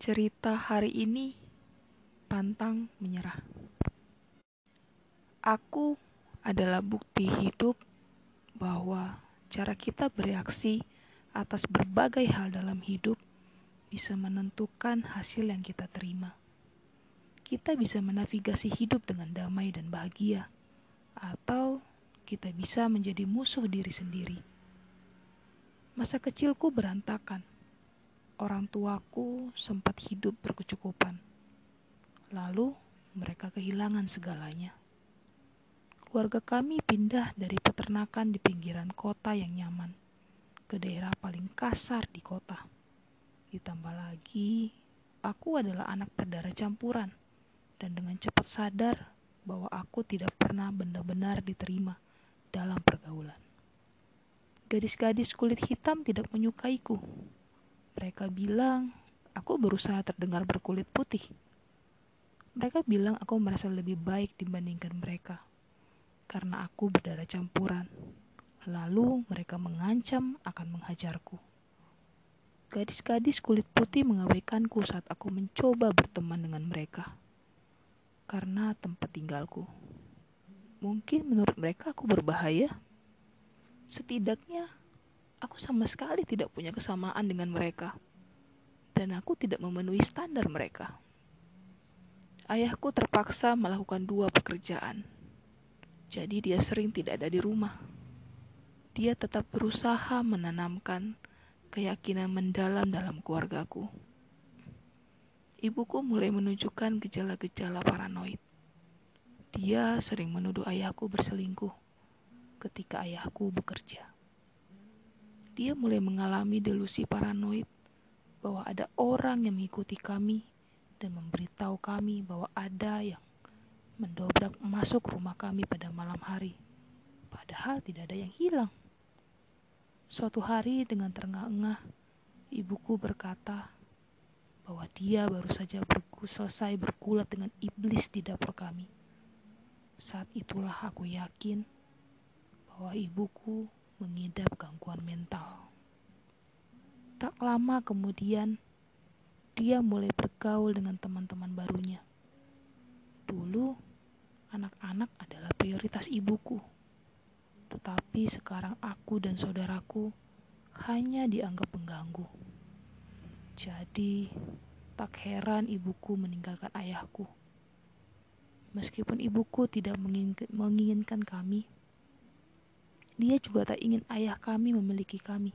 Cerita hari ini pantang menyerah. Aku adalah bukti hidup bahwa cara kita bereaksi atas berbagai hal dalam hidup bisa menentukan hasil yang kita terima. Kita bisa menavigasi hidup dengan damai dan bahagia, atau kita bisa menjadi musuh diri sendiri. Masa kecilku berantakan. Orang tuaku sempat hidup berkecukupan. Lalu mereka kehilangan segalanya. Keluarga kami pindah dari peternakan di pinggiran kota yang nyaman ke daerah paling kasar di kota. Ditambah lagi, aku adalah anak berdarah campuran dan dengan cepat sadar bahwa aku tidak pernah benar-benar diterima dalam pergaulan. Gadis-gadis kulit hitam tidak menyukaiku. Mereka bilang aku berusaha terdengar berkulit putih. Mereka bilang aku merasa lebih baik dibandingkan mereka karena aku berdarah campuran. Lalu mereka mengancam akan menghajarku. Gadis-gadis kulit putih mengabaikanku saat aku mencoba berteman dengan mereka karena tempat tinggalku. Mungkin menurut mereka aku berbahaya. Setidaknya aku sama sekali tidak punya kesamaan dengan mereka. Dan aku tidak memenuhi standar mereka. Ayahku terpaksa melakukan dua pekerjaan. Jadi dia sering tidak ada di rumah. Dia tetap berusaha menanamkan keyakinan mendalam dalam keluargaku ibuku mulai menunjukkan gejala-gejala paranoid. Dia sering menuduh ayahku berselingkuh ketika ayahku bekerja. Dia mulai mengalami delusi paranoid bahwa ada orang yang mengikuti kami dan memberitahu kami bahwa ada yang mendobrak masuk rumah kami pada malam hari. Padahal tidak ada yang hilang. Suatu hari dengan terengah-engah, ibuku berkata bahwa dia baru saja berku selesai berkulat dengan iblis di dapur kami. Saat itulah aku yakin bahwa ibuku mengidap gangguan mental. Tak lama kemudian, dia mulai bergaul dengan teman-teman barunya. Dulu, anak-anak adalah prioritas ibuku. Tetapi sekarang aku dan saudaraku hanya dianggap pengganggu. Jadi, tak heran ibuku meninggalkan ayahku. Meskipun ibuku tidak menginginkan kami, dia juga tak ingin ayah kami memiliki kami.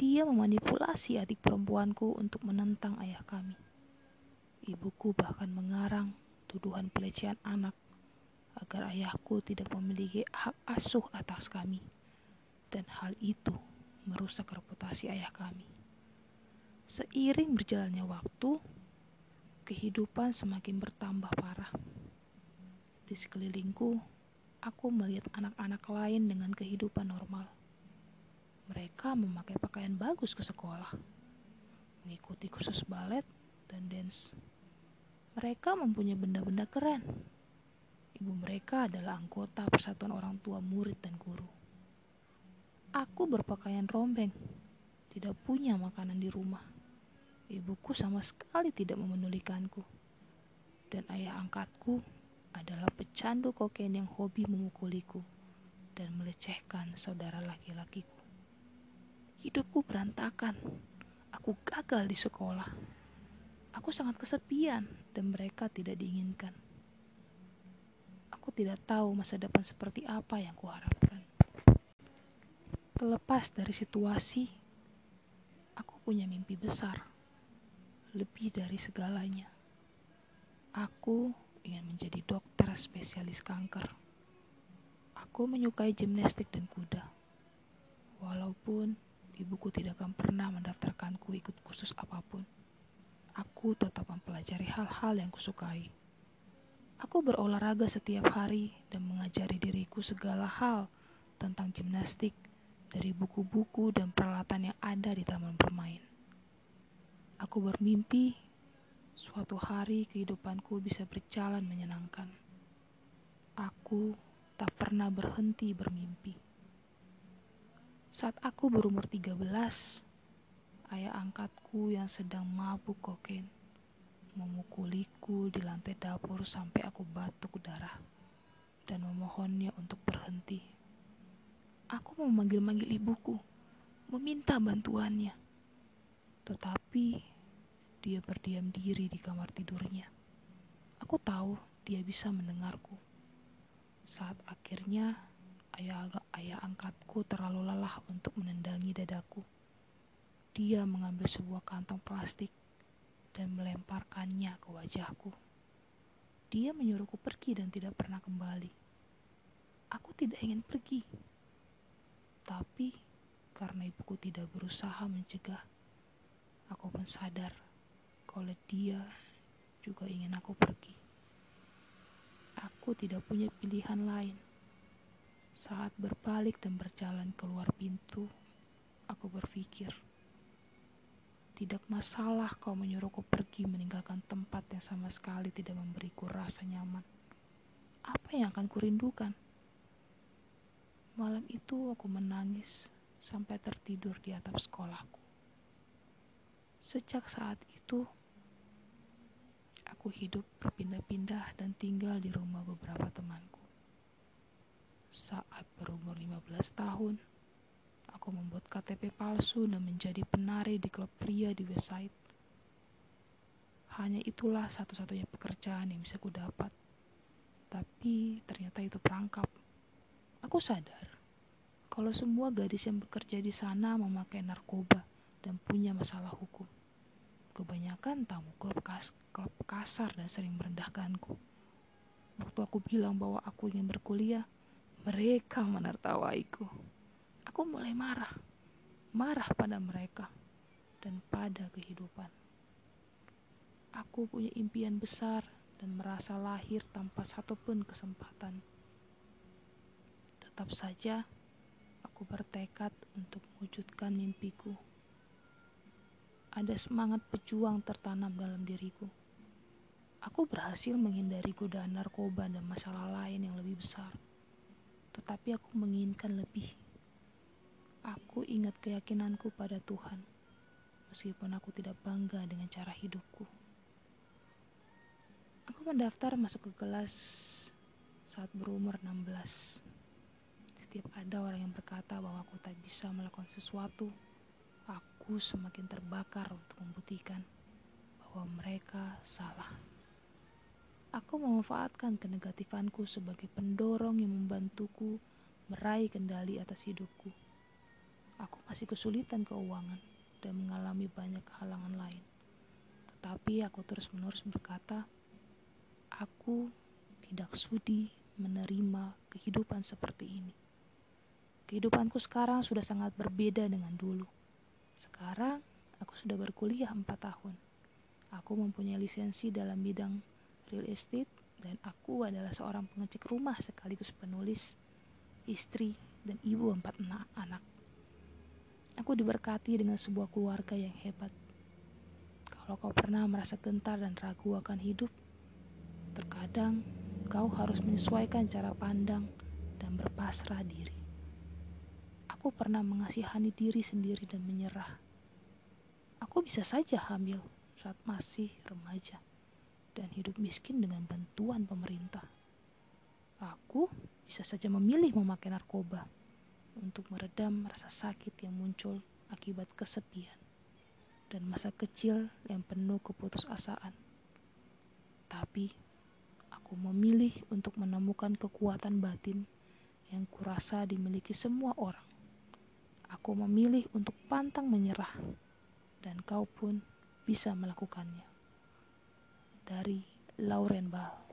Dia memanipulasi adik perempuanku untuk menentang ayah kami. Ibuku bahkan mengarang tuduhan pelecehan anak agar ayahku tidak memiliki hak asuh atas kami. Dan hal itu merusak reputasi ayah kami. Seiring berjalannya waktu, kehidupan semakin bertambah parah. Di sekelilingku, aku melihat anak-anak lain dengan kehidupan normal. Mereka memakai pakaian bagus ke sekolah, mengikuti kursus balet dan dance. Mereka mempunyai benda-benda keren. Ibu mereka adalah anggota persatuan orang tua murid dan guru. Aku berpakaian rombeng, tidak punya makanan di rumah Ibuku sama sekali tidak memenulikanku. Dan ayah angkatku adalah pecandu kokain yang hobi memukuliku dan melecehkan saudara laki-lakiku. Hidupku berantakan. Aku gagal di sekolah. Aku sangat kesepian dan mereka tidak diinginkan. Aku tidak tahu masa depan seperti apa yang kuharapkan. Terlepas dari situasi, aku punya mimpi besar lebih dari segalanya. Aku ingin menjadi dokter spesialis kanker. Aku menyukai gimnastik dan kuda. Walaupun ibuku tidak akan pernah mendaftarkanku ikut kursus apa pun, aku tetap mempelajari hal-hal yang kusukai. Aku berolahraga setiap hari dan mengajari diriku segala hal tentang gimnastik dari buku-buku dan peralatan yang ada di taman bermain. Aku bermimpi suatu hari kehidupanku bisa berjalan menyenangkan. Aku tak pernah berhenti bermimpi. Saat aku berumur 13, ayah angkatku yang sedang mabuk kokain memukuliku di lantai dapur sampai aku batuk darah dan memohonnya untuk berhenti. Aku memanggil-manggil ibuku, meminta bantuannya. Tetapi dia berdiam diri di kamar tidurnya. Aku tahu dia bisa mendengarku. Saat akhirnya ayah, ayah angkatku terlalu lelah untuk menendangi dadaku. Dia mengambil sebuah kantong plastik dan melemparkannya ke wajahku. Dia menyuruhku pergi dan tidak pernah kembali. Aku tidak ingin pergi, tapi karena ibuku tidak berusaha mencegah, aku pun sadar kalau dia juga ingin aku pergi. Aku tidak punya pilihan lain. Saat berbalik dan berjalan keluar pintu, aku berpikir, tidak masalah kau menyuruhku pergi meninggalkan tempat yang sama sekali tidak memberiku rasa nyaman. Apa yang akan kurindukan? Malam itu aku menangis sampai tertidur di atap sekolahku. Sejak saat itu, aku hidup berpindah-pindah dan tinggal di rumah beberapa temanku. Saat berumur 15 tahun, aku membuat KTP palsu dan menjadi penari di klub pria di Westside. Hanya itulah satu-satunya pekerjaan yang bisa ku dapat. Tapi ternyata itu perangkap. Aku sadar kalau semua gadis yang bekerja di sana memakai narkoba dan punya masalah hukum. Kebanyakan tamu klub, kas klub kasar dan sering merendahkanku. Waktu aku bilang bahwa aku ingin berkuliah, mereka menertawaiku. Aku mulai marah, marah pada mereka dan pada kehidupan. Aku punya impian besar dan merasa lahir tanpa satupun kesempatan. Tetap saja, aku bertekad untuk mewujudkan mimpiku. Ada semangat pejuang tertanam dalam diriku. Aku berhasil menghindari godaan narkoba dan masalah lain yang lebih besar. Tetapi aku menginginkan lebih. Aku ingat keyakinanku pada Tuhan, meskipun aku tidak bangga dengan cara hidupku. Aku mendaftar masuk ke kelas saat berumur 16 setiap ada orang yang berkata bahwa aku tak bisa melakukan sesuatu, aku semakin terbakar untuk membuktikan bahwa mereka salah. Aku memanfaatkan kenegatifanku sebagai pendorong yang membantuku meraih kendali atas hidupku. Aku masih kesulitan keuangan dan mengalami banyak halangan lain. Tetapi aku terus-menerus berkata, aku tidak sudi menerima kehidupan seperti ini. Kehidupanku sekarang sudah sangat berbeda dengan dulu. Sekarang aku sudah berkuliah 4 tahun. Aku mempunyai lisensi dalam bidang real estate dan aku adalah seorang pengecek rumah sekaligus penulis, istri, dan ibu empat anak. Aku diberkati dengan sebuah keluarga yang hebat. Kalau kau pernah merasa gentar dan ragu akan hidup, terkadang kau harus menyesuaikan cara pandang dan berpasrah diri. Aku pernah mengasihani diri sendiri dan menyerah. Aku bisa saja hamil saat masih remaja dan hidup miskin dengan bantuan pemerintah. Aku bisa saja memilih memakai narkoba untuk meredam rasa sakit yang muncul akibat kesepian dan masa kecil yang penuh keputusasaan. Tapi aku memilih untuk menemukan kekuatan batin yang kurasa dimiliki semua orang Aku memilih untuk pantang menyerah, dan kau pun bisa melakukannya. Dari Lauren Ball